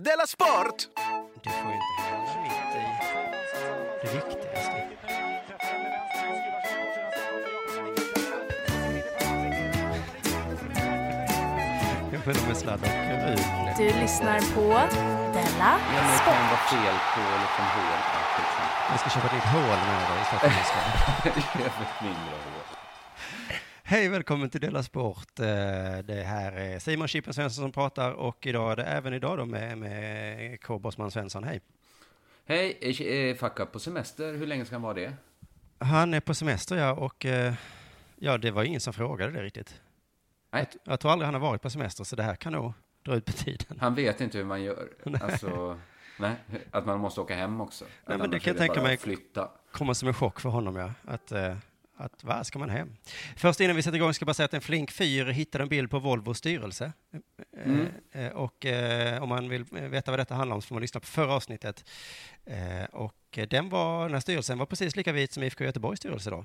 Della Sport! Du får ju inte hända mitt i det viktigaste. Jag med sladd och Rune. Du lyssnar på Della Ja, men det kan Sport. vara fel på liksom hål. Jag ska köpa ett nytt hål med dig istället för att lyssna. Köp ett mindre hål. Hej, välkommen till Della Sport. Eh, Det här är Simon Chippen Svensson som pratar och idag är det även idag då med, med K. Bosman Svensson. Hej. Hej, är- Facka på semester? Hur länge ska han vara det? Han är på semester ja, och eh, ja, det var ingen som frågade det riktigt. Nej, Jag, jag tror aldrig han har varit på semester, så det här kan nog dra ut på tiden. han vet inte hur man gör. Alltså, nej, att man måste åka hem också. Att men det kan jag tänka mig. Flytta. kommer som en chock för honom, ja. Att, eh, att vad ska man hem? Först innan vi sätter igång ska jag bara säga att en flink fyr hittade en bild på Volvos styrelse. Eh, Mm. Eh, och eh, om man vill veta vad detta handlar om så får man lyssna på förra avsnittet. Eh, och eh, den, var, den här styrelsen var precis lika vit som IFK Göteborgs styrelse då.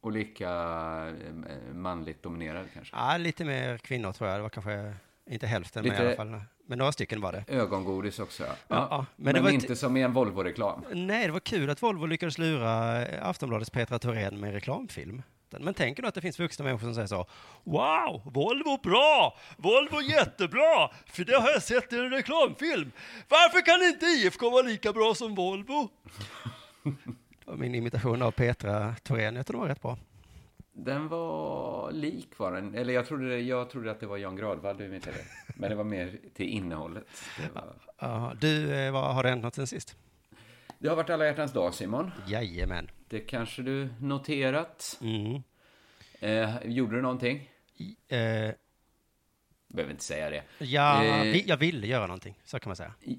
Och lika eh, manligt dominerad kanske. Ja, lite mer kvinnor tror jag. Det var kanske inte hälften, men Lite- i alla fall. Men några stycken var det. Ögongodis också. Ja. Ja, men men det var inte inte- som i en Volvo-reklam. Nej, det var kul att Volvo lyckades lura eh, Aftonbladets Petra Thorén med en reklamfilm. Men tänker du att det finns vuxna människor som säger så Wow, Volvo bra! Volvo jättebra! För det har jag sett i en reklamfilm. Varför kan inte IFK vara lika bra som Volvo? Det var min imitation av Petra Thorén. Jag tror det var rätt bra. Den var lik var den. Eller jag trodde, jag trodde att det var Jan Gradvall du imiterade. Men det var mer till innehållet. Det, var... Ja, du, eh, vad, har det hänt något sen sist? det har varit alla hjärtans dag, Simon. Jajamän. Det kanske du noterat. Mm. Eh, gjorde du någonting? I- Eh, Behöver inte säga det. ja, Eh. jag ville göra någonting, så kan man säga. I,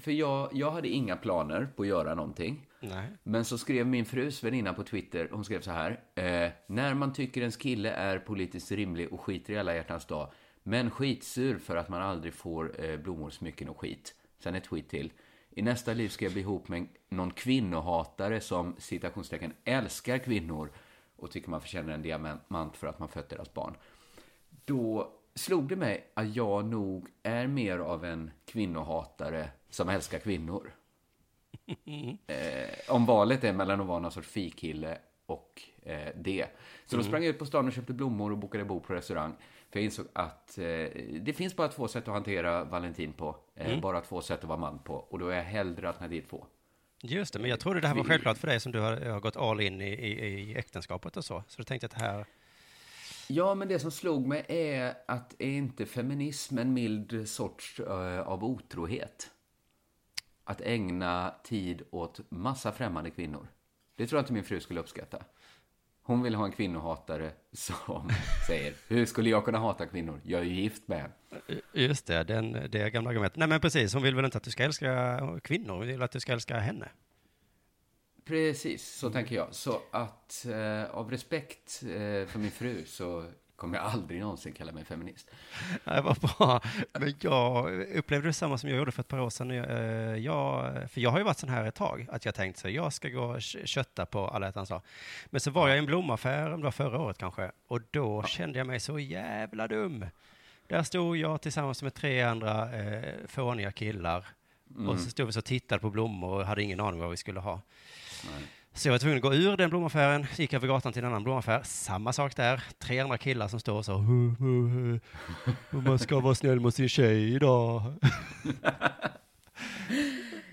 för jag, jag hade inga planer på att göra någonting. Nej. Men så skrev min frus väninna på Twitter, hon skrev så här. Eh, när man tycker ens kille är politiskt rimlig och skiter i alla hjärtans dag, men skitsur för att man aldrig får eh, blommor, smycken och skit. Sen ett tweet till. I nästa liv ska jag bli ihop med någon kvinnohatare som citationstecken älskar kvinnor och tycker man förtjänar en diamant för att man fött deras barn. Då slog det mig att jag nog är mer av en kvinnohatare som älskar kvinnor. Eh, om valet är mellan att vara någon sorts fikille och eh, det. Så då sprang jag ut på stan och köpte blommor och bokade bord på restaurang. För jag insåg att eh, det finns bara två sätt att hantera Valentin på. Eh, Bara två sätt att vara man på. Och då är jag hellre alternativ två. Just det, men jag trodde det här var självklart för dig som du har, har gått all in i, i, i äktenskapet och så. Så du tänkte att det här... Ja, men det som slog mig är att är inte feminism en mild sorts eh, av otrohet? Att ägna tid åt massa främmande kvinnor. Det tror jag inte min fru skulle uppskatta. Hon vill ha en kvinnohatare som säger, hur skulle jag kunna hata kvinnor? Jag är ju gift med en. Just det, den, det gamla argumentet. Nej men precis, hon vill väl inte att du ska älska kvinnor, hon vill att du ska älska henne. Precis, så tänker jag. Så att eh, av respekt eh, för min fru så kommer jag aldrig någonsin kalla mig feminist. Det var bra. Men jag upplevde detsamma som jag gjorde för ett par år sedan. Jag, eh, för jag har ju varit sån här ett tag, att jag tänkt så jag ska gå och kö- kötta på alla hjärtans dag. Men så var jag i en blomaffär, det var förra året kanske, och då kände jag mig så jävla dum. Där stod jag tillsammans med tre andra eh, fåniga killar. Och så stod vi så och tittade på blommor och hade ingen aning vad vi skulle ha. Så jag var tvungen att gå ur den blomaffären, gick jag över gatan till en annan blomaffär. Samma sak där. Tre andra killar som står och så. "Hu, hu, hu. Man ska vara snäll mot sin tjej idag.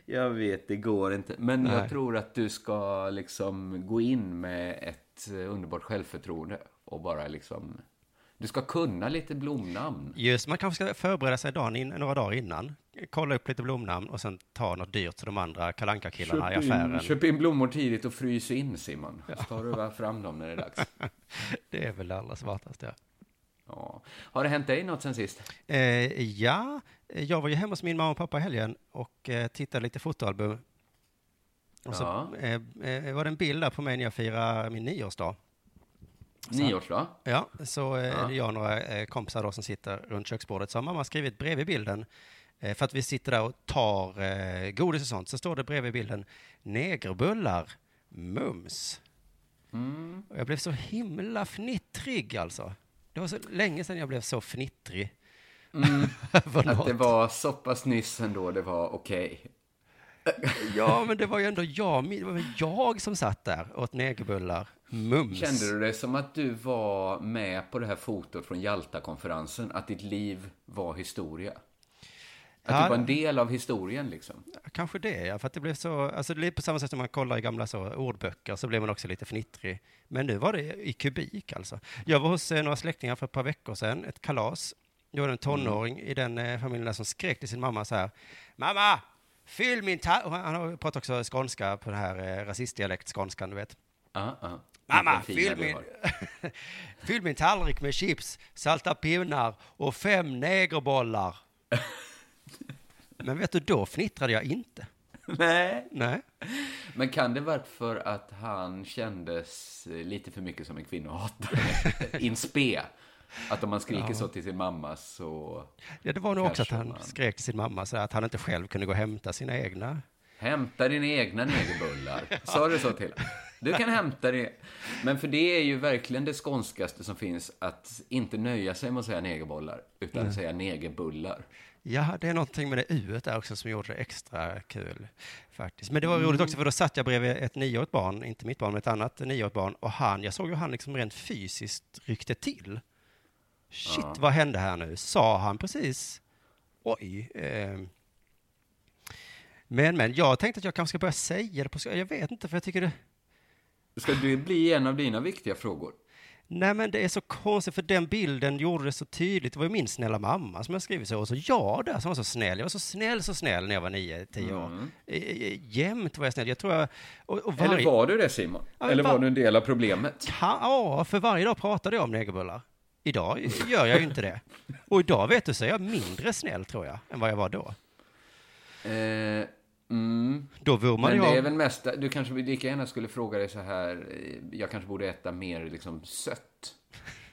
Jag vet, det går inte. Men Nej. jag tror att du ska liksom gå in med ett eh, underbart självförtroende och bara liksom... Du ska kunna lite blomnamn. Just, man kanske ska förbereda sig dagen in, några dagar innan. Kolla upp lite blomnamn och sen ta något dyrt så de andra kalanka killarna i affären. köp in blommor tidigt och frys in, Simon. Så tar du bara fram dem när det är dags. Det är väl det allra smartaste. Ja. Har det hänt dig något sen sist? Eh, ja, jag var ju hemma hos min mamma och pappa i helgen och eh, tittade lite fotoalbum. Och så Ja. eh, eh, var det en bild där på mig när jag firade min nioårsdag. Nioårsdag? Ja, så eh, Ja. är det jag och några eh, kompisar då som sitter runt köksbordet. Så har mamma skrivit bredvid bilden, eh, för att vi sitter där och tar godis och sånt, så står det bredvid bilden negerbullar, mums. Mm. Och jag blev så himla fnittrig alltså. Det var så länge sedan jag blev så fnittrig. Över Att det var så pass nyss ändå, det var okej. Ja, men det var ju ändå jag, det var jag som satt där och åt negerbullar. Mums. Kände du det som att du var med på det här fotot från Jalta-konferensen? Att ditt liv var historia? Att Ja. du var en del av historien liksom? Kanske det, ja. För att det blev så, alltså det är på samma sätt som man kollar i gamla så, ordböcker så blev man också lite fnittrig. Men nu var det i kubik alltså. Jag var hos eh, några släktingar för ett par veckor sedan, ett kalas. Jag var en tonåring i den eh, familjen där som skrek till sin mamma så här. Mamma! Fyll min tallrik! Han har pratat också skånska på den här eh, rasistdialekt skånskan, du vet. Ja, ja. Mamma, fyll min, fyll min tallrik med chips, salta pinnar och fem negerbollar. Men vet du, då fnittrade jag inte. Nej. Nej. Men kan det vara för att han kändes lite för mycket som en kvinnohatare? In spe. Att om man skriker så till sin mamma så... Ja, det var nog också att han man- skrek till sin mamma så att han inte själv kunde gå och hämta sina egna. Hämta dina egna negerbullar. Sa du så till honom? Du kan hämta det. Men för det är ju verkligen det skånskaste som finns, att inte nöja sig med att säga negerbollar, utan säga negerbullar. Ja, det är någonting med det u där också som gjorde det extra kul faktiskt. Men det var roligt också för då satt jag bredvid ett nioårigt barn, inte mitt barn, men ett annat nioårigt barn och han, jag såg ju han liksom rent fysiskt ryckte till. Shit, Ja. vad hände här nu? Sa han precis? Oj. Eh. Men, men, jag tänkte att jag kanske ska börja säga det på Jag vet inte, för jag tycker det... Ska det bli en av dina viktiga frågor? Nej men det är så konstigt för den bilden gjorde det så tydligt. Det var ju min snälla mamma som jag skrivit så. Och så jag där som var så snäll. Jag var så snäll, så snäll när jag var nio, tio år. Mm. Eh, eh, Jämt var jag snäll. Jag tror jag... Och, och Eller varje, var du det Simon? Ja, Eller var va- du en del av problemet? Ja, för varje dag pratade jag om negerbullar. Idag gör jag ju inte det. Och idag vet du så är jag mindre snäll tror jag, än vad jag var då. Eh, mm. Då vurmade Men det är väl mest, du kanske lika gärna skulle fråga dig så här, eh, jag kanske borde äta mer liksom sött.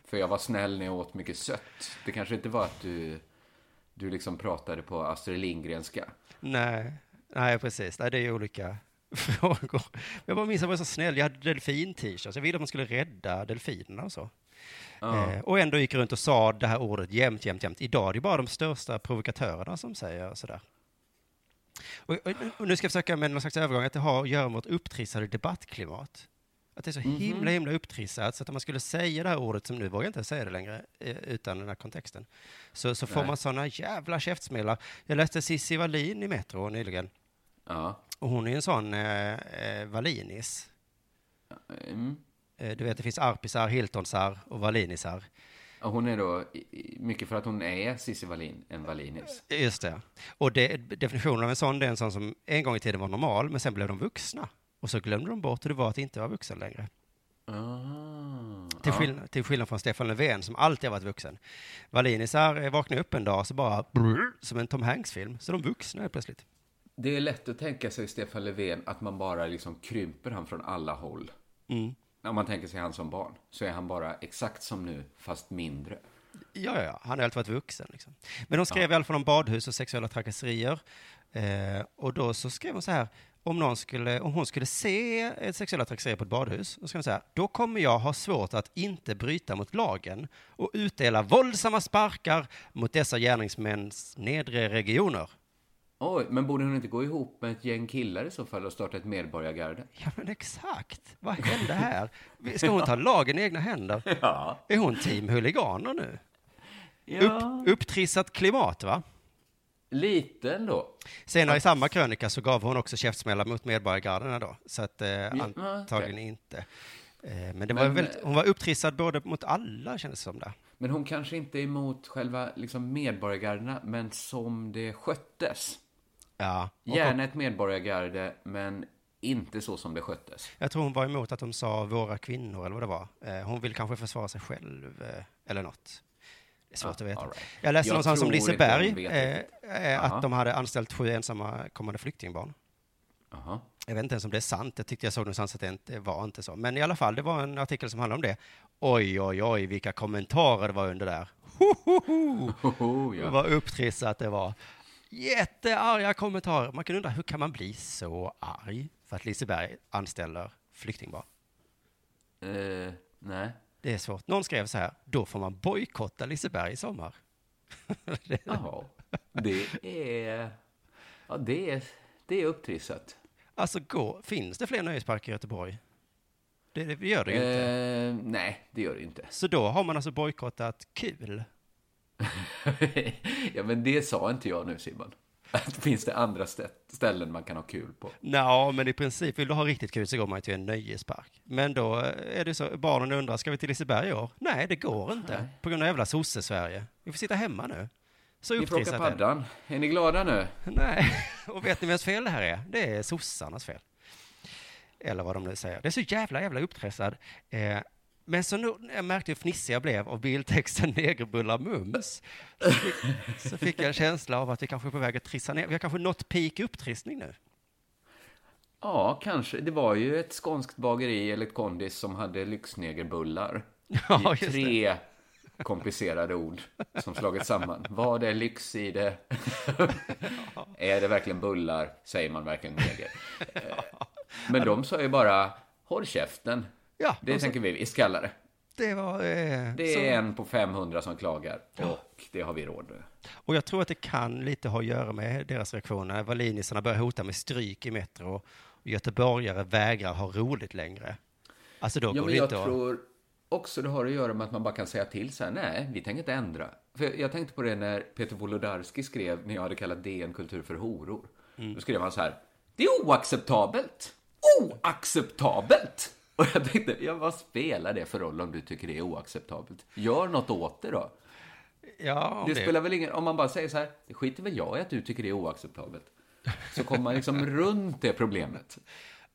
För jag var snäll när jag åt mycket sött. Det kanske inte var att du, du liksom pratade på Astrid Lindgrenska. Nej, nej precis. Nej, det är ju olika frågor. Jag bara minns att jag var så snäll. Jag hade delfin-t-shirts. Jag ville att man skulle rädda delfinerna och så. Eh, och ändå gick runt och sa det här ordet jämt, jämt, jämt. Idag är det bara de största provokatörerna som säger sådär. Och, och, och nu ska jag försöka med någon slags övergång att det har att göra med vårt upptrissade debattklimat. Att det är så Mhm. himla, himla upptrissat så att om man skulle säga det här ordet som nu vågar jag inte säga det längre eh, utan den här kontexten. Så, så får Nej. man sådana jävla käftsmällar. Jag läste Cissi Wallin i Metro nyligen. Ja. Och hon är en sån eh, eh, Wallinis. Mm. Eh, du vet, det finns arpisar, Hiltonsar och Wallinisar. Hon är då, mycket för att hon är Cissi Wallin, en Wallinis. Just det. Och det, definitionen av en sån, det är en sån som en gång i tiden var normal, men sen blev de vuxna. Och så glömde de bort hur det var att inte vara vuxen längre. Ah. Till, Ja. skill- till skillnad från Stefan Löfven som alltid har varit vuxen. Wallinisar eh, vaknade upp en dag så bara brrr, som en Tom Hanks-film. Så de vuxna helt plötsligt. Det är lätt att tänka sig Stefan Löfven att man bara liksom krymper han från alla håll. Mm. Om man tänker sig han som barn, så är han bara exakt som nu, fast mindre. Ja, ja, ja, han har alltid varit vuxen. Liksom. Men de skrev i alla fall om badhus och sexuella trakasserier. Eh, och då så skrev hon så här, om, någon skulle, om hon skulle se ett sexuella trakasserier på ett badhus, då skrev hon här, då kommer jag ha svårt att inte bryta mot lagen och utdela våldsamma sparkar mot dessa gärningsmäns nedre regioner. Oj, men borde hon inte gå ihop med ett gäng killar i så fall och starta ett medborgargarde? Ja, men exakt. Vad hände här? Ska hon ta lagen i egna händer? Ja. Är hon team huliganer nu? ja. Upp, upptrissat klimat, va? Lite ändå. Senare i samma krönika så gav hon också käftsmällar mot medborgargarderna då, så att eh, Ja, antagligen okej. inte. Eh, men det Men, var väldigt, eh, hon var upptrissad både mot alla kändes det som där. Men hon kanske inte är emot själva liksom, medborgargardena, men som det sköttes. Ja. Gärna ett medborgargarde, men inte så som det sköttes. Jag tror hon var emot att de sa våra kvinnor eller vad det var. Eh, hon vill kanske försvara sig själv eh, eller något. Det är svårt Ja, att veta. right. Jag läste Jag någonstans om Liseberg, eh, eh, Aha. att de hade anställt sju ensamma kommande flyktingbarn. Jaha. Jag vet inte ens om det är sant. Jag tyckte jag såg någonstans att det inte var inte så. Men i alla fall, det var en artikel som handlade om det. Oj, oj, oj, vilka kommentarer det var under där. Ho, ho, ho. Hoho, ja. Vad upptrissat det var. Jättearga kommentarer. Man kan undra, hur kan man bli så arg för att Liseberg anställer flyktingbarn? Eh, nej. Det är svårt. Någon skrev så här, då får man bojkotta Liseberg i sommar. Jaha, det är... Ja, det är, det är upptrissat. Alltså, gå, finns det fler nöjesparker i Göteborg? Det, det gör det ju inte. Eh, nej, det gör det inte. Så då har man alltså bojkottat kul. ja, men det sa inte jag nu, Simon. Att finns det andra stä- ställen man kan ha kul på? Ja, men i princip vill du ha riktigt kul så går man till en nöjespark. Men då är det så, barnen undrar, ska vi till Liseberg i år? Nej, det går inte. Nej. På grund av jävla sosse-Sverige. Vi får sitta hemma nu. Så Ni får åka paddan. Är ni glada nu? Nej, och vet ni vems fel det här är? Det är sossarnas fel. Eller vad de nu säger. Det är så jävla, jävla upptrissad. Eh, men så nu, jag märkte hur fnissig jag blev av bildtexten negerbullar mums. Så fick, så fick jag en känsla av att vi kanske är på väg att trissa ner. Vi har kanske nått peak upptrissning nu. Ja, kanske. Det var ju ett skånskt bageri eller ett kondis som hade lyxnegerbullar. Ja, I tre komplicerade ord som slagits samman. Vad är lyx i det? är det verkligen bullar? Säger man verkligen neger? Eh, Men de sa ju bara, håll käften. Ja, Det och så- tänker vi visst kalla det. Det var... Eh, Det så, är en på 500 som klagar och det har vi råd med. Och jag tror att det kan lite ha att göra med deras reaktioner. Wallinisarna börjar hota med stryk i Metro. Och göteborgare vägrar ha roligt längre. Alltså då Ja, går men det jag inte att... tror också det har att göra med att man bara kan säga till så här, nej, vi tänker inte ändra. För jag tänkte på det när Peter Wolodarski skrev, när jag hade kallat DN Kultur för horor. Mm. Då skrev han så här, det är oacceptabelt! Oacceptabelt! Och jag tänkte, ja, vad spelar det för roll om du tycker det är oacceptabelt? Gör något åt det då. Ja, om Det det, spelar väl ingen, om man bara säger så här, det skiter väl jag i att du tycker det är oacceptabelt. Så kommer man liksom runt det problemet.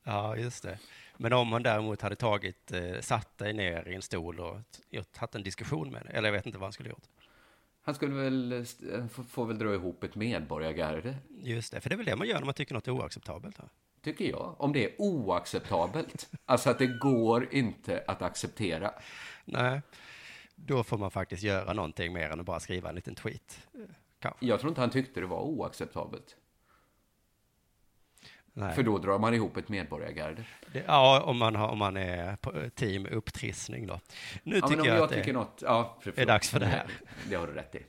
Ja, just det. Men om man däremot hade tagit, eh, satt dig ner i en stol och gjort- haft en diskussion med dig, eller jag vet inte vad han skulle gjort. Han skulle väl, eh, få- få väl dra ihop ett medborgargarde, Just det, för det är väl det man gör när man tycker något är oacceptabelt. Va? Tycker jag. Om det är oacceptabelt. Alltså att det går inte att acceptera. Nej, då får man faktiskt göra någonting mer än att bara skriva en liten tweet. Kanske. Jag tror inte han tyckte det var oacceptabelt. Nej. För då drar man ihop ett medborgargarde. Det, ja, om man, har, om man är på team upptrissning då. Nu Ja, tycker jag, jag att det, tycker något... Ja, för, är dags för det här. Det har du rätt i.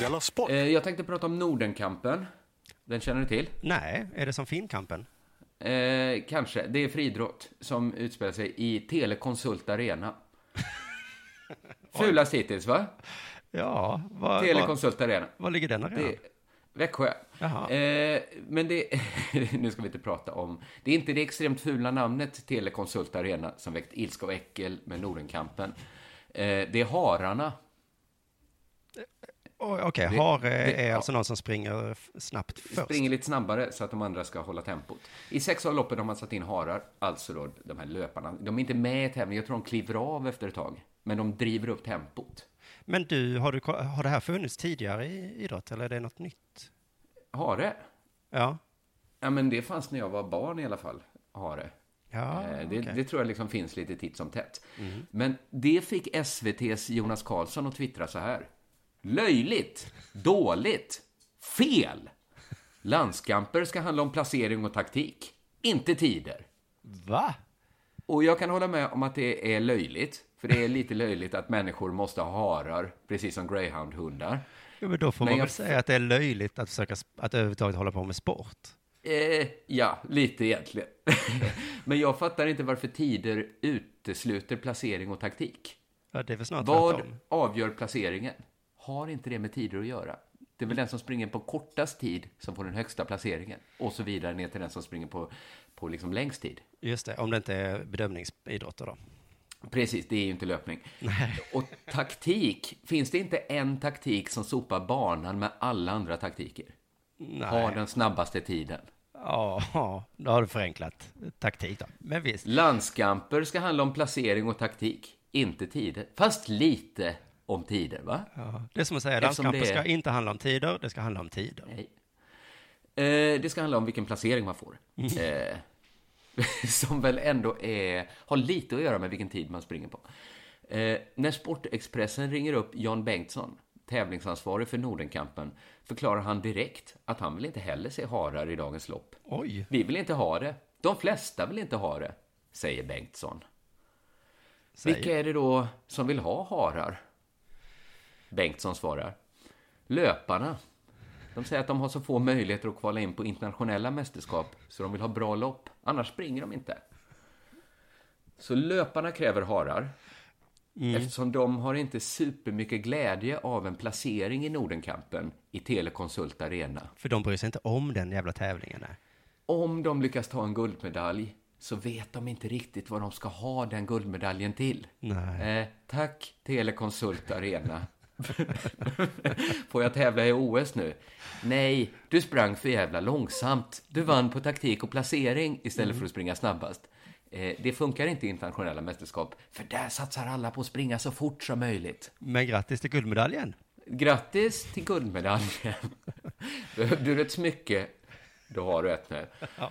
Della Sport! Eh, Jag tänkte prata om Nordenkampen. Den känner du till? Nej, är det som Finnkampen? Eh, kanske. Det är friidrott som utspelar sig i Telekonsult Arena. Fulast hittills, va? Ja, vad, Telekonsult Arena. vad ligger den arenan? Växjö. Eh, men det, nu ska vi inte prata om, det är inte det extremt fula namnet Telekonsult Arena som väckt ilska och äckel med Nordenkampen. Eh, det är hararna. Okej, det- hare det- är alltså någon som springer f- snabbt först. Springer lite snabbare så att de andra ska hålla tempot. I sex av loppen har man satt in harar, alltså då de här löparna. De är inte med i tävlingen, jag tror de kliver av efter ett tag. Men de driver upp tempot. Men du, har, du, har det här funnits tidigare i idrott eller är det något nytt? Hare? Ja. Ja, men det fanns när jag var barn i alla fall, hare. Ja, Eh, det, okej. det tror jag liksom finns lite titt som tätt. Men det fick SVTs Jonas Karlsson att twittra så här. Löjligt, dåligt, fel. Landskamper ska handla om placering och taktik, inte tider. Va? Och jag kan hålla med om att det är löjligt. För det är lite löjligt att människor måste ha harar, precis som greyhoundhundar. Ja, men då får Men man jag väl säga att det är löjligt att försöka att överhuvudtaget hålla på med sport. Eh, ja, lite egentligen. Men jag fattar inte varför tider utesluter placering och taktik. Ja, det är väl snart Vad tvärtom. avgör placeringen? Har inte det med tider att göra? Det är väl den som springer på kortast tid som får den högsta placeringen. Och så vidare ner till den som springer på, på liksom längst tid. Just det, om det inte är bedömningsidrotter då. Precis, det är ju inte löpning. Och taktik, finns det inte en taktik som sopar banan med alla andra taktiker? Nej. Har den snabbaste tiden. Ja, då har du förenklat taktik då. Men visst. Landskamper ska handla om placering och taktik, inte tider. Fast lite om tider, va? Ja, det är som att säga, landskamper det ska inte handla om tider, det ska handla om tider. Nej. Eh, det ska handla om vilken placering man får. Eh, som väl ändå är, har lite att göra med vilken tid man springer på. Eh, när Sportexpressen ringer upp Jan Bengtsson, tävlingsansvarig för Nordenkampen, förklarar han direkt att han vill inte heller se harar i dagens lopp. Oj, Vi vill inte ha det. De flesta vill inte ha det. säger Bengtsson. Säger. Vilka är det då som vill ha harar? Bengtsson svarar. Löparna. De säger att de har så få möjligheter att kvala in på internationella mästerskap så de vill ha bra lopp. Annars springer de inte. Så löparna kräver harar. Eftersom de har inte supermycket glädje av en placering i Nordenkampen i Telekonsult Arena. För de bryr sig inte om den jävla tävlingen. Nej. Om de lyckas ta en guldmedalj så vet de inte riktigt vad de ska ha den guldmedaljen till. Nej. Eh, tack Telekonsult Arena. Får jag tävla i OS nu? Nej, du sprang för jävla långsamt. Du vann på taktik och placering istället för att springa snabbast. Eh, det funkar inte i internationella mästerskap, för där satsar alla på att springa så fort som möjligt. Men grattis till guldmedaljen. Grattis till guldmedaljen. Behöver du ett smycke, då har du ett nu.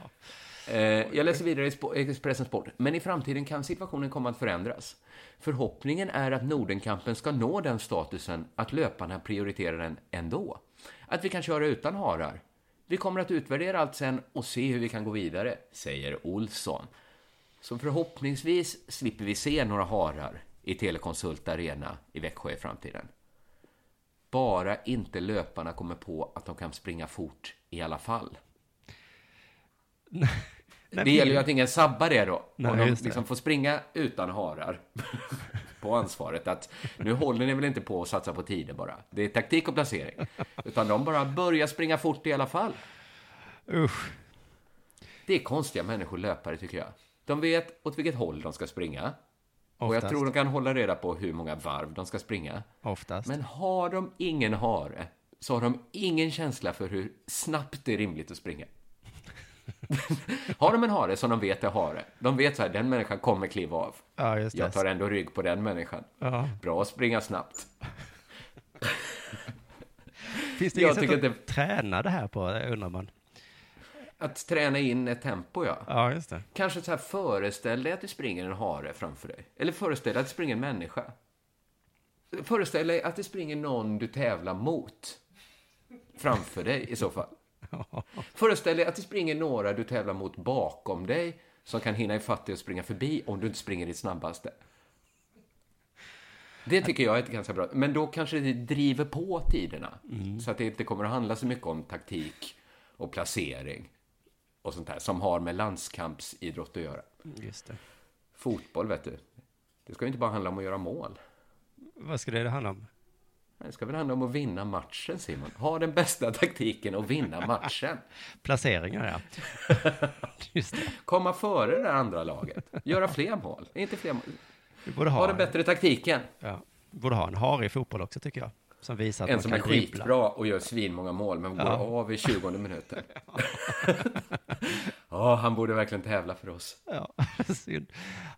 Eh, Jag läser vidare i Expressen Sport. Men i framtiden kan situationen komma att förändras. Förhoppningen är att Nordenkampen ska nå den statusen att löparna prioriterar den ändå. Att vi kan köra utan harar. Vi kommer att utvärdera allt sen och se hur vi kan gå vidare, säger Olsson. Så förhoppningsvis slipper vi se några harar i Telekonsult Arena i Växjö i framtiden. Bara inte löparna kommer på att de kan springa fort i alla fall. det gäller ju att ingen sabbar det då. Nej, om de det. liksom får springa utan harar på ansvaret. Att nu håller ni väl inte på att satsa på tider bara. Det är taktik och placering. Utan de bara börjar springa fort i alla fall. Usch. Det är konstiga människor, löpare, tycker jag. De vet åt vilket håll de ska springa. Och jag Oftast. tror de kan hålla reda på hur många varv de ska springa. Oftast. Men har de ingen hare så har de ingen känsla för hur snabbt det är rimligt att springa. har de en hare som de vet är hare, de vet så här, den människan kommer kliva av. Ja, just det. Jag tar ändå rygg på den människan. Ja. Bra att springa snabbt. Finns det inget sätt att träna det här på, det undrar man. Att träna in ett tempo, ja. Ja, just det. Kanske så här, föreställ dig att det springer en hare framför dig. Eller föreställ dig att det springer en människa. Föreställ dig att det springer någon du tävlar mot. Framför dig i så fall. Föreställ dig att det springer några du tävlar mot bakom dig som kan hinna ifatt dig och springa förbi om du inte springer ditt snabbaste. Det tycker jag är ganska bra. Men då kanske det driver på tiderna. Så att det inte kommer att handla så mycket om taktik och placering och sånt här som har med landskampsidrott att göra. Just det. Fotboll, vet du. Det ska ju inte bara handla om att göra mål. Vad ska det handla om? Det ska väl handla om att vinna matchen, Simon. Ha den bästa taktiken och vinna matchen. Placeringar, ja. Just det. Komma före det andra laget. Göra fler mål. Inte fler mål. Vi borde Ha ha, den bättre taktiken. ja, vi borde ha en hare i fotboll också, tycker jag. Som visar att En man som kan är dribbla. skitbra och gör svinmånga mål, men går Ja. av i 20 minuten. Ja, han borde verkligen tävla för oss. Ja, synd.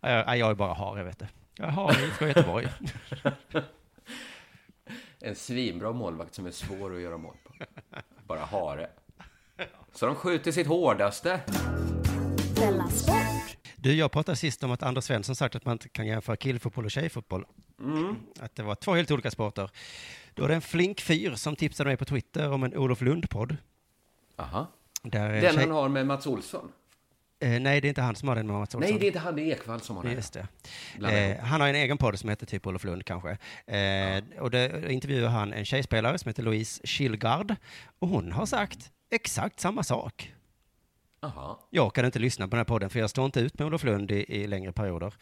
Ja, Jag, jag är bara hare, vet du. Jag har i IFK Göteborg. En svinbra målvakt som är svår att göra mål på. Bara hare. Så de skjuter sitt hårdaste. Du, jag pratade sist om att Anders Svensson sagt att man inte kan jämföra killfotboll och tjejfotboll. Att det var två helt olika sporter. Då är det en flink fyr som tipsade mig på Twitter om en Olof Lund-podd. Aha. Där en Den tjej... han har med Mats Olsson. Eh, nej, det är inte han som har den med Mats Olsson. Nej, det är inte han, det är Ekvall som har den. Just det. Eh, han har en egen podd som heter typ Olof Lund kanske. Eh, Och det intervjuar han en tjejspelare som heter Louise Kilgard. Och hon har sagt exakt samma sak. Aha. Jag kan inte lyssna på den här podden för jag står inte ut med Olof Lund i, i längre perioder.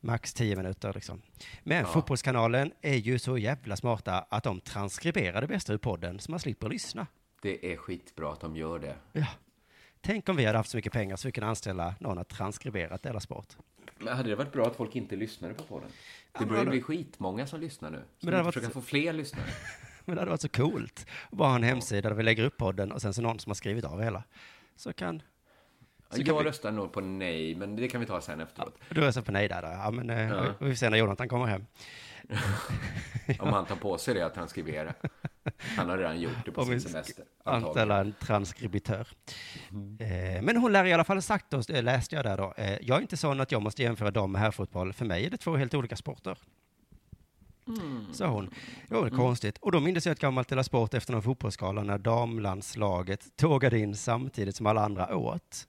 Max tio minuter liksom. Men Fotbollskanalen är ju så jävla smarta att de transkriberar det bästa ur podden så man slipper lyssna. Det är skitbra att de gör det. Ja. Tänk om vi hade haft så mycket pengar så vi kunde anställa någon att transkribera Della Sport. Men hade det varit bra att folk inte lyssnade på podden? Det börjar då- bli skitmånga som lyssnar nu. Så Men det hade varit försöka så- få fler lyssnare. Men det hade varit så coolt. Bara ha en hemsida där vi lägger upp podden och sen så någon som har skrivit av hela. Så kan... Så kan jag vi- röstar nog på nej, men det kan vi ta sen efteråt. Du röstar på nej där. då. Ja, men eh, Ja. vi får se när Jonathan kommer hem. Om han tar på sig det att transkribera. Han har redan gjort det på Om sin semester. Anställa en transkribitör. Mm. Eh, men hon lär i alla fall sagt, då, eh, läste jag där då, eh, jag är inte sån att jag måste jämföra dem med herrfotboll. För mig är det två helt olika sporter. Mm. Sa hon. Det var väl konstigt. Och då minns jag ett gammalt Della Sport efter någon fotbollsskala när damlandslaget tågade in samtidigt som alla andra åt.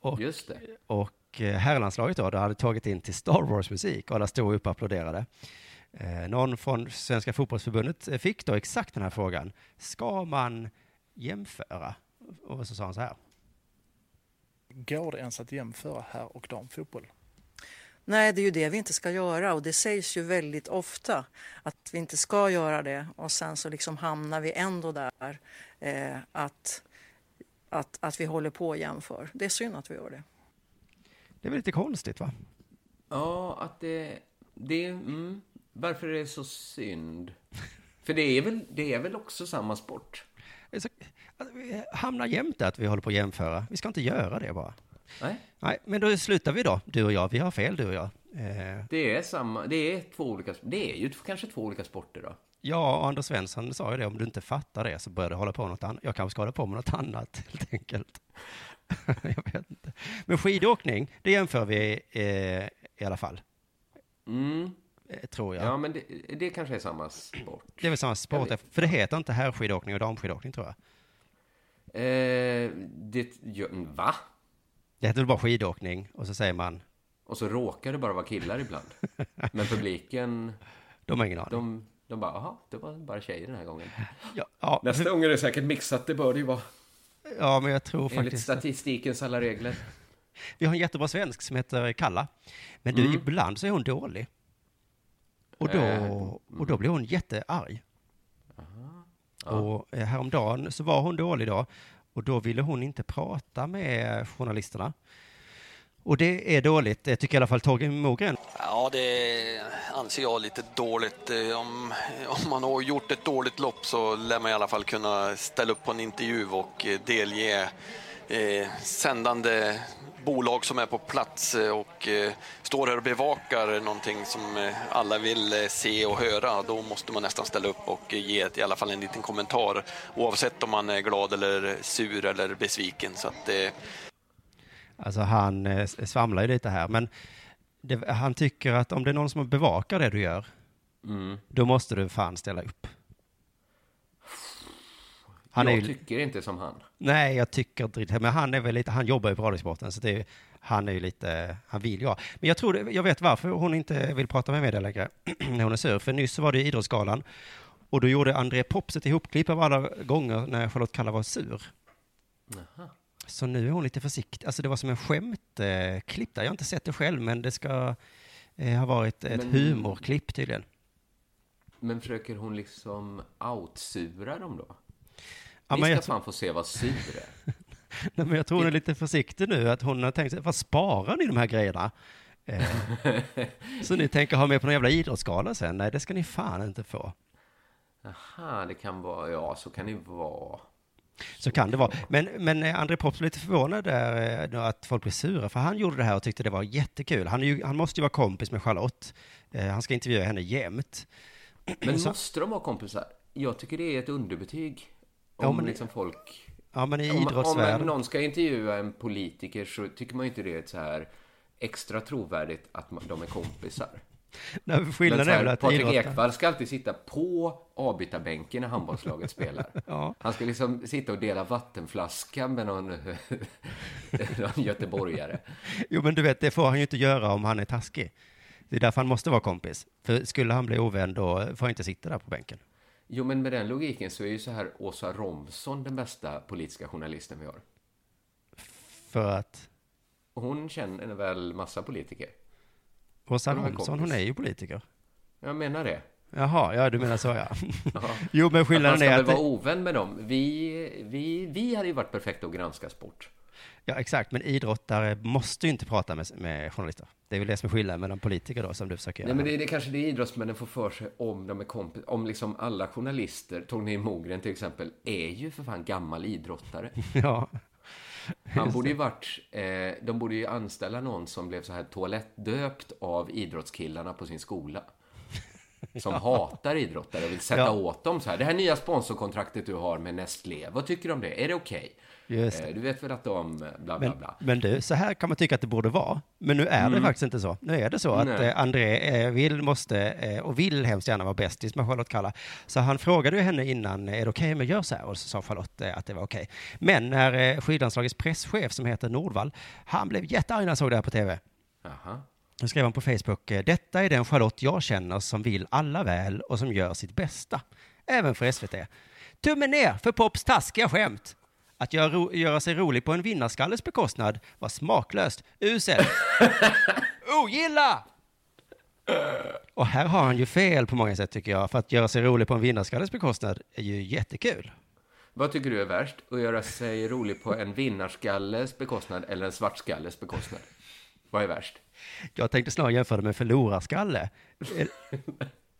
Och Just det. Och Och eh, herrlandslaget då, då hade tagit in till Star Wars-musik och alla stod upp och applåderade. Eh, någon från Svenska fotbollsförbundet eh, fick då exakt den här frågan. Ska man jämföra? Och så sa han så här. Går det ens att jämföra herr och damfotboll? Nej, det är ju det vi inte ska göra och det sägs ju väldigt ofta att vi inte ska göra det och sen så liksom hamnar vi ändå där eh, att, att, att vi håller på och jämför. Det är synd att vi gör det. Det är väl lite konstigt va? Ja, att det... det mm, varför är det så synd? För det är väl, det är väl också samma sport? Så- alltså, vi hamnar jämt där att vi håller på att jämföra. Vi ska inte göra det bara. Nej, Nej, men då slutar vi då, du och jag. Vi har fel, du och jag. Eh, det är samma... Det är två olika... Det är ju kanske två olika sporter då. Ja, och Anders Svensson sa ju det, om du inte fattar det så börjar du hålla på med något annat. Jag kanske ska hålla på med något annat, helt enkelt. jag vet inte. Men skidåkning, det jämför vi eh, i alla fall, Mm. eh, tror jag. Ja, men det, det kanske är samma sport. Det är väl samma sport, för det heter inte herrskidåkning och damskidåkning, tror jag. Eh, det... Ja, va? Det heter väl bara skidåkning, och så säger man, Och så råkar det bara vara killar ibland. Men publiken, de har ingen aning. de, de bara, jaha, det var bara tjejer den här gången. Ja, ja, Nästa gång är det säkert mixat, det bör det ju vara. Ja, men jag tror Enligt faktiskt... statistikens alla regler. Vi har en jättebra svensk som heter Kalla. Men du, Mm. ibland så är hon dålig. Och då, Eh, och då blir hon jättearg. Och eh, häromdagen så var hon dålig då. Och då ville hon inte prata med journalisterna. Och det är dåligt, det tycker i alla fall Torgny Mogren. Ja, det anser jag lite dåligt. Eh, om, om man har gjort ett dåligt lopp så lär man i alla fall kunna ställa upp på en intervju och eh, delge eh, sändande bolag som är på plats eh, och eh, står här och bevakar någonting som alla vill se och höra. Då måste man nästan ställa upp och ge ett, i alla fall en liten kommentar oavsett om man är glad eller sur eller besviken. Så att, eh, Alltså han eh, svamlar ju lite här, men det, han tycker att om det är någon som bevakar det du gör, Mm. då måste du fan ställa upp. Han jag ju, tycker inte som han. Nej, jag tycker inte riktigt, men han är väl lite, han jobbar ju på Radiosporten, så det är, han är ju lite, han vill ju ha. Men jag tror, jag vet varför hon inte vill prata med media längre, när hon är sur. För nyss så var det Idrottsgalan, och då gjorde André Pops ett ihopklipp av alla gånger när Charlotte Kalla var sur. Så nu är hon lite försiktig. Alltså det var som en skämtklipp där. Jag har inte sett det själv, men det ska eh, ha varit ett Men- humorklipp tydligen. Men försöker hon liksom outsura dem då? Ja, men ska jag, fan få se vad sur är. nej, men jag tror hon är lite försiktig nu, att hon har tänkt sig, vad sparar ni de här grejerna? Eh, så ni tänker ha med på någon jävla idrottsgala sen? Nej, det ska ni fan inte få. Aha, det kan vara, ja, så kan det vara. Så kan det vara. Men, men eh, André Pops blev lite förvånad där, eh, att folk blev sura, för han gjorde det här och tyckte det var jättekul. Han, ju, han måste ju vara kompis med Charlotte. Eh, han ska intervjua henne jämt. Men Så- måste de vara kompisar? Jag tycker det är ett underbetyg. Om Ja, men- liksom folk... Ja, men i Om, om idrottsvärlden. någon ska intervjua en politiker så tycker man ju inte det är ett så här extra trovärdigt att de är kompisar. Nej, skillnaden är väl att Patrik idrotten... Ekwall ska alltid sitta på avbytarbänken när handbollslaget spelar. Ja. Han ska liksom sitta och dela vattenflaska med någon, någon göteborgare. Jo, men du vet, det får han ju inte göra om han är taskig. Det är därför han måste vara kompis. För skulle han bli ovän, då får han inte sitta där på bänken. Jo, men med den logiken så är ju så här Åsa Romson den bästa politiska journalisten vi har. För att Hon känner väl massa politiker. Åsa är Romson, hon är ju politiker. Jag menar det. Jaha, ja, du menar så ja. Ja. Jo, men Att man skillnaden ska är väl att... vara ovän med dem. Vi, vi, vi hade ju varit perfekta att granska sport. Ja, exakt. Men idrottare måste ju inte prata med, med journalister. Det är väl det som är skillnaden mellan politiker då, som du försöker göra. Nej, men det, det kanske det idrottsmännen får för sig om de är kompis. Om liksom alla journalister, Torgny Mogren till exempel, är ju för fan gammal idrottare. Ja. Han borde ju varit, eh, de borde ju anställa någon som blev så här toalettdöpt av idrottskillarna på sin skola. Som hatar idrottare och vill sätta Ja. åt dem så här. Det här nya sponsorkontraktet du har med Nestlé, vad tycker du om det? Är det okej? Det. Eh, Du vet väl att de eh, bla bla Men, bla. men du, så här kan man tycka att det borde vara. Men nu är det faktiskt inte så. Nu är det så att Mm. Nej. eh, André eh, vill, måste och vill hemskt gärna vara bästis med Charlotte Kalla. Så han frågade ju henne innan, är det okej om jag gör så här? Och så sa Charlotte att det var okej. Men när skidlandslagets presschef som heter Nordvall, han blev jättearg när han såg det här på tv. Jaha. Då skrev han på Facebook, eh, detta är den Charlotte jag känner som vill alla väl och som gör sitt bästa. Även för SVT. Tummen ner för Pops taskiga skämt. Att göra, göra sig rolig på en vinnarskalles bekostnad var smaklöst, uselt. Ogilla! Och här har han ju fel på många sätt tycker jag, för att göra sig rolig på en vinnarskalles bekostnad är ju jättekul. Vad tycker du är värst? Att göra sig rolig på en vinnarskalles bekostnad eller en svartskalles bekostnad? Vad är värst? Jag tänkte snarare jämföra det med förlorarskalle. Är,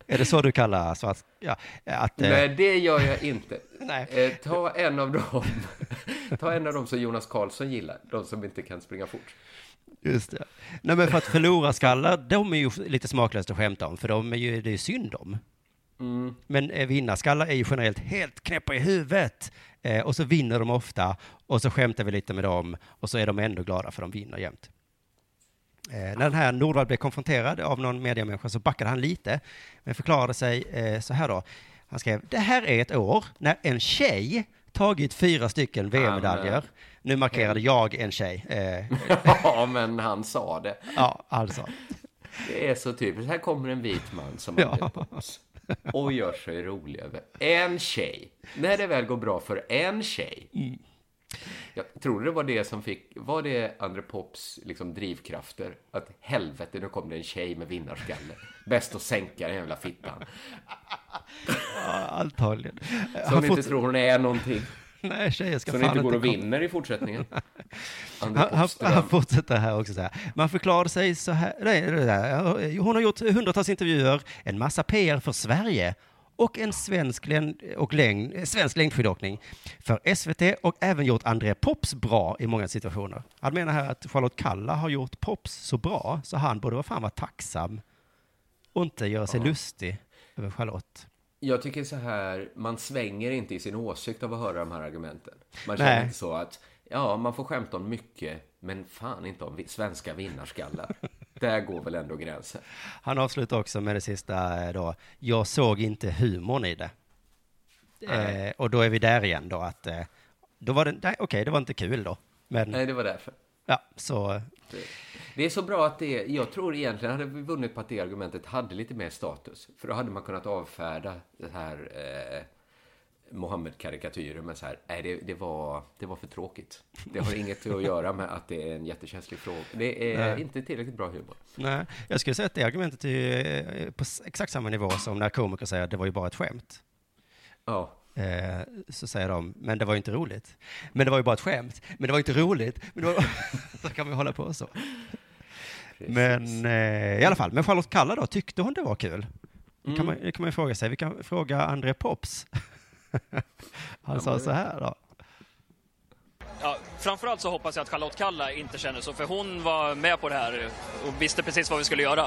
är det så du kallar svart? Ja, att, eh, Nej, det gör jag inte. Nej. Eh, ta en av dem. ta en av dem som Jonas Karlsson gillar. De som inte kan springa fort. Just det. Nej, men för att förlorarskallar, de är ju lite smaklöst att skämta om, för de är ju, det är synd om. Men eh, vinnarskallar är ju generellt helt knäppa i huvudet. Eh, och så vinner de ofta, och så skämtar vi lite med dem, och så är de ändå glada för de vinner jämt. Eh, när den här Nordvall blev konfronterad av någon mediamänniska så backade han lite, men förklarade sig eh, så här då. Han skrev, det här är ett år när en tjej tagit fyra stycken VM-medaljer. Nu markerade jag en tjej. Eh, Ja, men han sa det. ja, alltså. Det är så typiskt. Här kommer en vit man som Ja. Och gör sig rolig över en tjej. När det väl går bra för en tjej. Jag tror det var det som fick, var det André Pops liksom drivkrafter? Att helvete, nu kom det en tjej med vinnarskalle. Bäst att sänka den jävla fittan. Ja, antagligen. Som inte tror hon är någonting. Nej, tjejer ska Som fan inte går och komma. vinner i fortsättningen. Han, han, han fortsätter här också så här. Man förklarade sig så här. Nej. Hon har gjort hundratals intervjuer, en massa PR för Sverige och en svensk, och längd, svensk längdskidåkning för SVT och även gjort André Pops bra i många situationer. Han menar här att Charlotte Kalla har gjort Pops så bra så han borde vara fan vara tacksam och inte göra sig lustig över Charlotte. Jag tycker så här, man svänger inte i sin åsikt av att höra de här argumenten. Man känner Nej. inte så att, ja, man får skämta om mycket, men fan inte om svenska vinnarskallar. Där går väl ändå gränsen. Han avslutar också med det sista eh, då. Jag såg inte humorn i det. Eh, och då är vi där igen då att eh, då var det, okej, det var inte kul då. Men Nej, det var därför. ja, så Det är så bra att det, jag tror egentligen hade vi vunnit på att det argumentet hade lite mer status. För då hade man kunnat avfärda det här eh, Mohammed-karikatyren med så här, nej det, det, var, det var för tråkigt. Det har inget att göra med att det är en jättekänslig fråga. Det är Nej. inte tillräckligt bra humor. nej, jag skulle säga att det argumentet är eh, på exakt samma nivå som när komiker säger att det var ju bara ett skämt. Ja, Eh, så säger de, men det var ju inte roligt. Men det var ju bara ett skämt. Men det var ju inte roligt. Men var... så kan vi hålla på så. Men eh, i alla fall, men Charlotte Kalla då, tyckte hon det var kul? Det kan man, kan man ju fråga sig. Vi kan fråga André Pops. Han sa så här då. Ja, framförallt så hoppas jag att Charlotte Kalla inte känner så, för hon var med på det här och visste precis vad vi skulle göra.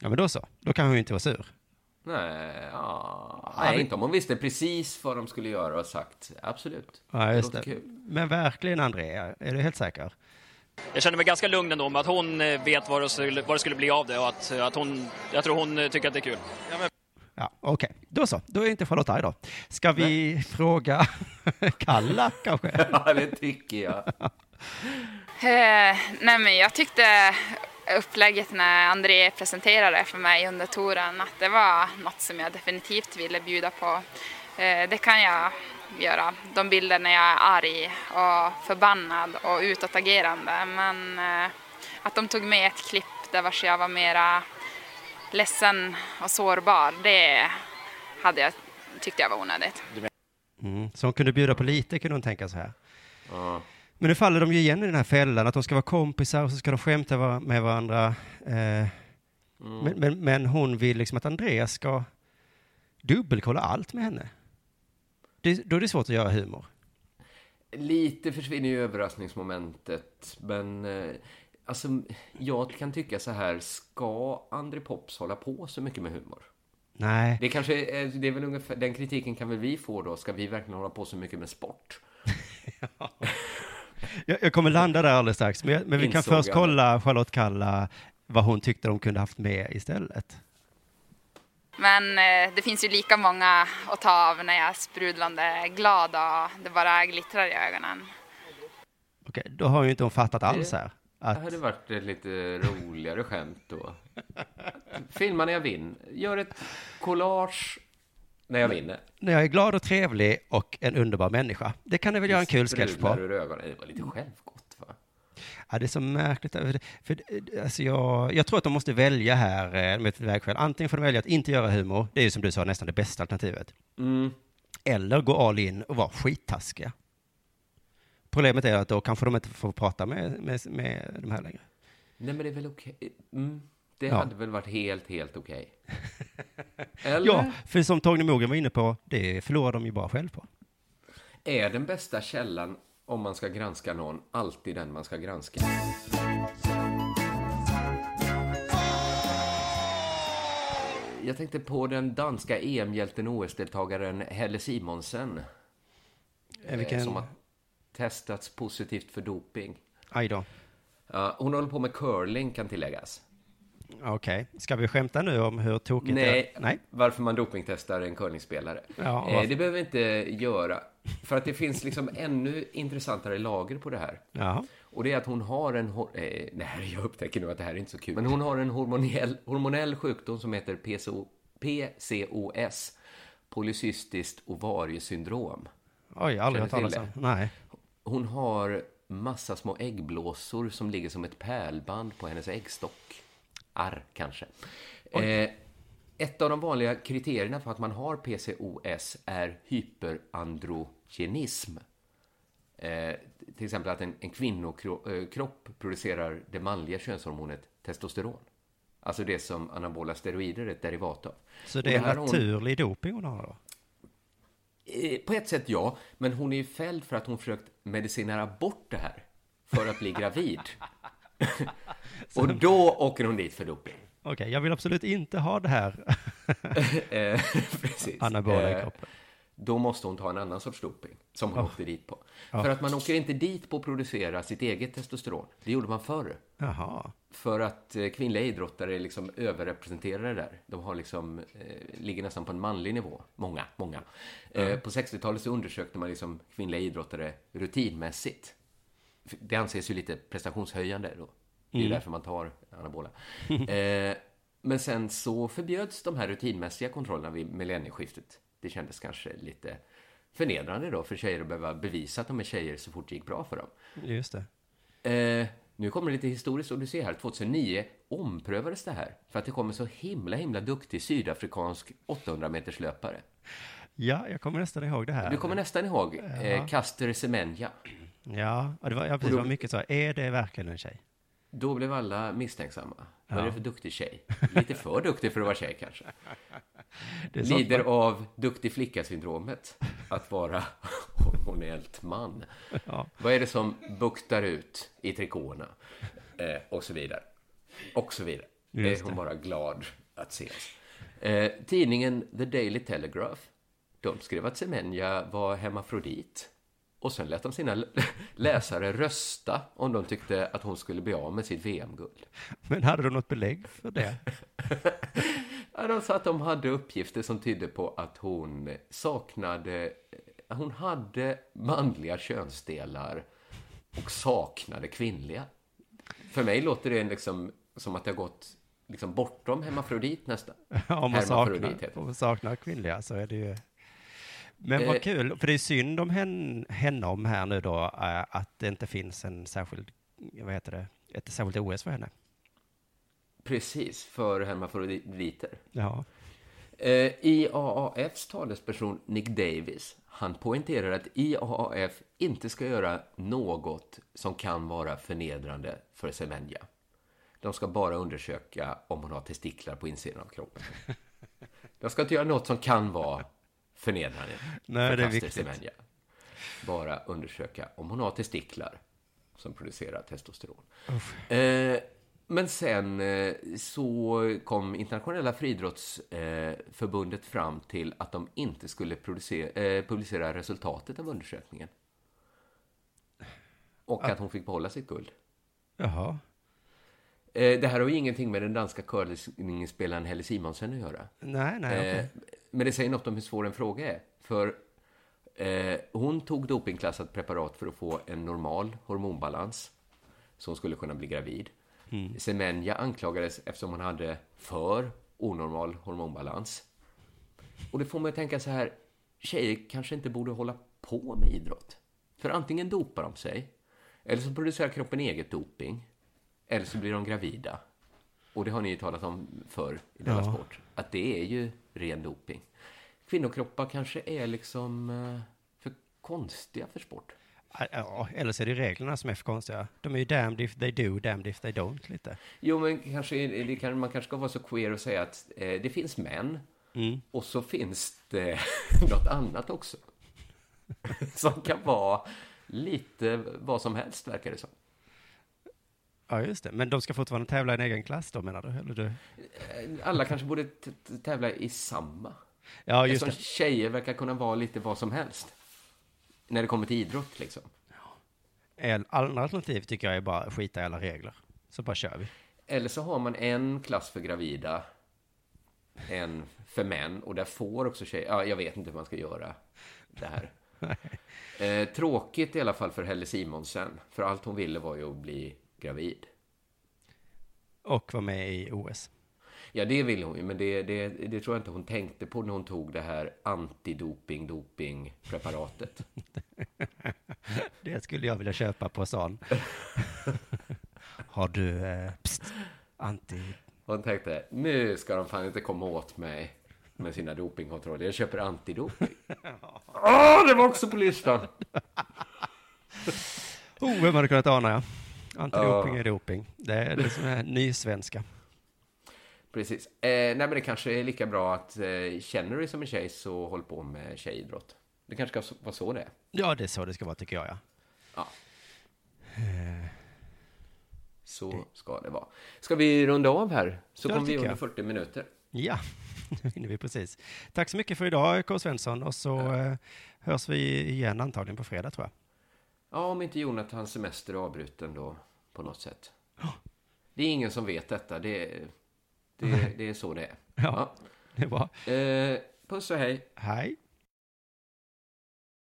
Ja, men då så. Då kan hon ju inte vara sur. nej, ja, nej men- inte om hon visste precis vad de skulle göra och sagt. Absolut. Ja, just det. kul. Men verkligen André, är du helt säker? Jag känner mig ganska lugn ändå med att hon eh, vet vad det skulle, vad det skulle bli av det och att, att hon, jag tror hon eh, tycker att det är kul. Ja, okej. Då så. Då är inte Charlotte arg då. Ska vi fråga Kalla kanske? Ja, det tycker jag. Eh, nej men jag tyckte upplägget när André presenterade för mig under touren att det var något som jag definitivt ville bjuda på. Eh, det kan jag göra. De bilder när jag är arg och förbannad och utåtagerande. Men eh, att de tog med ett klipp där vars jag var mera ledsen och sårbar, det hade jag, tyckte jag var onödigt. Mm. Så hon kunde bjuda på lite, kunde hon tänka så här. Ja. Men nu faller de ju igen i den här fällan, att de ska vara kompisar och så ska de skämta med varandra. Eh, men, men, men hon vill liksom att Andreas ska dubbelkolla allt med henne. Det, då är det svårt att göra humor. Lite försvinner ju överraskningsmomentet, men eh, alltså, jag kan tycka så här, ska André Pops hålla på så mycket med humor? Nej, Det kanske är, det är väl ungefär, den kritiken kan väl vi få då? Ska vi verkligen hålla på så mycket med sport? jag, jag kommer landa där alldeles strax. Men, men vi kan Insåg först jag. kolla Charlotte Kalla, vad hon tyckte de kunde haft med istället. Men eh, det finns ju lika många att ta av när jag är sprudlande glad och det bara glittrar i ögonen. Okej, då har ju inte hon fattat alls här. Det Att, hade varit ett lite roligare skämt då. Filma när jag vinner. Gör ett collage när jag vinner. när jag är glad och trevlig och en underbar människa. Det kan du väl göra en kul sketch på? ur ögonen. Det var lite självgott va? Ja, det är så märkligt. För, för, alltså jag, jag tror att de måste välja här eh, med ett vägskäl. Antingen får de välja att inte göra humor, det är ju som du sa nästan det bästa alternativet. Mm. Eller gå all in och vara skittaskiga. Problemet är att då kanske de inte får prata med, med, med de här längre. Nej men det är väl okej. Mm. Det Ja. hade väl varit helt, helt okej. Eller? Ja, för som Torgny Mogren var inne på, det förlorar de ju bara själv på. Är den bästa källan om man ska granska någon alltid den man ska granska? Jag tänkte på den danska EM-hjälten OS-deltagaren Helle Simonsen. Eh, eh, Vilken, Som har testats positivt för doping. aj då. Ja, hon håller på med curling kan tilläggas. Okej, ska vi skämta nu om hur tokigt det Nej, är? Nej. varför man dopingtestar en curlingspelare. Ja, eh, det behöver vi inte göra. För att det finns liksom ännu intressantare lager på det här. Ja. Och det är att hon har en... Eh, nej, jag upptäcker nu att det här är inte så kul. Men hon har en hormonell, hormonell sjukdom som heter PCO, PCOS. Polycystiskt ovariesyndrom. Oj, aldrig hört talas om. Nej. Hon har massa små äggblåsor som ligger som ett pärlband på hennes äggstock. Arr, kanske. Eh, ett av de vanliga kriterierna för att man har PCOS är hyperandrogenism. Eh, till exempel att en, en kvinnokropp producerar det manliga könshormonet testosteron. Alltså det som anabola steroider är ett derivat av. Så det är här har hon- naturlig doping hon har då? Eh, På ett sätt ja, men hon är ju fälld för att hon försökt medicinera bort det här för att bli gravid. Och då åker hon dit för doping. Okej, jag vill absolut inte ha det här. Eh, Precis. Anabola i Eh, kroppen. Då måste hon ta en annan sorts doping som hon åkte dit på. För att man åker inte dit på att producera sitt eget testosteron. Det gjorde man förr. Jaha. För att eh, kvinnliga idrottare är liksom överrepresenterade där. De har liksom, eh, ligger nästan på en manlig nivå. Många, många. Eh, på 60-talet så undersökte man liksom kvinnliga idrottare rutinmässigt. Det anses ju lite prestationshöjande då. Det är ju därför man tar anabola. eh, men sen så förbjöds de här rutinmässiga kontrollerna vid millennieskiftet. Det kändes kanske lite förnedrande då för tjejer att behöva bevisa att de är tjejer så fort det gick bra för dem. Just det. Eh, nu kommer det lite historiskt och du ser här, 2009 omprövades det här för att det kom en så himla, himla duktig sydafrikansk 800 meters löpare. Ja, jag kommer nästan ihåg det här. Du kommer nästan ihåg eh, Caster Semenya. Ja, det var, ja, precis, det var mycket så. Är det verkligen en tjej? Då blev alla misstänksamma. Vad är det för duktig tjej? Lite för duktig för att vara tjej kanske. Det Lider man- av duktig flicka-syndromet. Att vara hormonellt man. Ja. Vad är det som buktar ut i trikåerna? Eh, och så vidare. Och så vidare. Just är hon bara glad att se oss. Eh, tidningen The Daily Telegraph. De skrev att Semenya var hemmafrodit. Och sen lät de sina läsare rösta om de tyckte att hon skulle bli av med sitt VM-guld. Men hade du något belägg för det? Ja, de sa att de hade uppgifter som tydde på att hon saknade... Hon hade manliga könsdelar och saknade kvinnliga. För mig låter det liksom som att det har gått liksom bortom hemmafrodit nästan. Om man saknar, om man saknar kvinnliga så är det ju... Men vad Eh. kul, för det är synd om henne, henne om här nu då, eh, att det inte finns en särskild, vad heter det, ett särskilt OS för henne. Precis, för hermafroditer. Ja. Eh, IAAFs talesperson Nick Davis, han poängterar att IAAF inte ska göra något som kan vara förnedrande för Semenya. De ska bara undersöka om hon har testiklar på insidan av kroppen. De ska inte göra något som kan vara förnedrande Nej, för det är viktigt. Bara undersöka om hon har testiklar som producerar testosteron. Eh, Men sen eh, så kom Internationella friidrottsförbundet fram till att de inte skulle eh, publicera resultatet av undersökningen. Och att hon fick behålla sitt guld. Jaha. Eh, Det här har ju ingenting med den danska curlingspelaren Helle Simonsen att göra. Nej, nej. Eh, Men det säger något om hur svår en fråga är. För eh, hon tog dopingklassat preparat för att få en normal hormonbalans. Så hon skulle kunna bli gravid. Semenya anklagades eftersom hon hade för onormal hormonbalans. Och det får mig att tänka så här, tjejer kanske inte borde hålla på med idrott. För antingen dopar de sig, eller så producerar kroppen eget doping, eller så blir de gravida. Och det har ni ju talat om förr i Della Ja. Sport, att det är ju ren doping. Kvinnokroppar kanske är liksom eh, för konstiga för sport. Ja, eller så är det reglerna som är för konstiga. De är ju damned if they do, damned if they don't lite. Jo, men kanske, kan, man kanske ska vara så queer och säga att eh, det finns män och så finns det något annat också. som kan vara lite vad som helst, verkar det som. Ja, just det. Men de ska fortfarande tävla i en egen klass då, menar du? Eller du? Alla kanske borde tävla i samma. Ja, just Eftersom det. tjejer verkar kunna vara lite vad som helst. När det kommer till idrott, liksom. Andra alternativ tycker jag är bara skita i alla regler. Så bara kör vi. Eller så har man en klass för gravida, en för män och där får också tjejer... Ja, jag vet inte hur man ska göra det här. Eh, tråkigt i alla fall för Helle Simonsen. För allt hon ville var ju att bli gravid. Och vara med i OS. Ja, det ville hon ju, men det, det, det tror jag inte hon tänkte på när hon tog det här antidoping-doping-preparatet. Det skulle jag vilja köpa på stan. Har du eh, pst, anti... Hon tänkte, nu ska de fan inte komma åt mig med sina dopingkontroller. Jag köper antidoping. Åh, det var också på listan! Oh, vem hade kunnat ana, ja. Antidoping Ja. är doping. Det är det som är nysvenska. Precis. Eh, nej, men det kanske är lika bra att eh, känner du dig som en tjej så håll på med tjejidrott. Det kanske ska vara så det är. Ja, det är så det ska vara, tycker jag, ja. Ja. Så ska det vara. Ska vi runda av här? Så Ja, kommer vi under jag. 40 minuter. Ja, det hinner vi precis. Tack så mycket för idag, K. Svensson. Och så eh, hörs vi igen antagligen på fredag, tror jag. Ja, om inte Jonathans semester är avbruten då på något sätt. Det är ingen som vet detta. Det, det, det är så det är. Ja. Det är bra. Ja. Eh, puss och hej. Hej.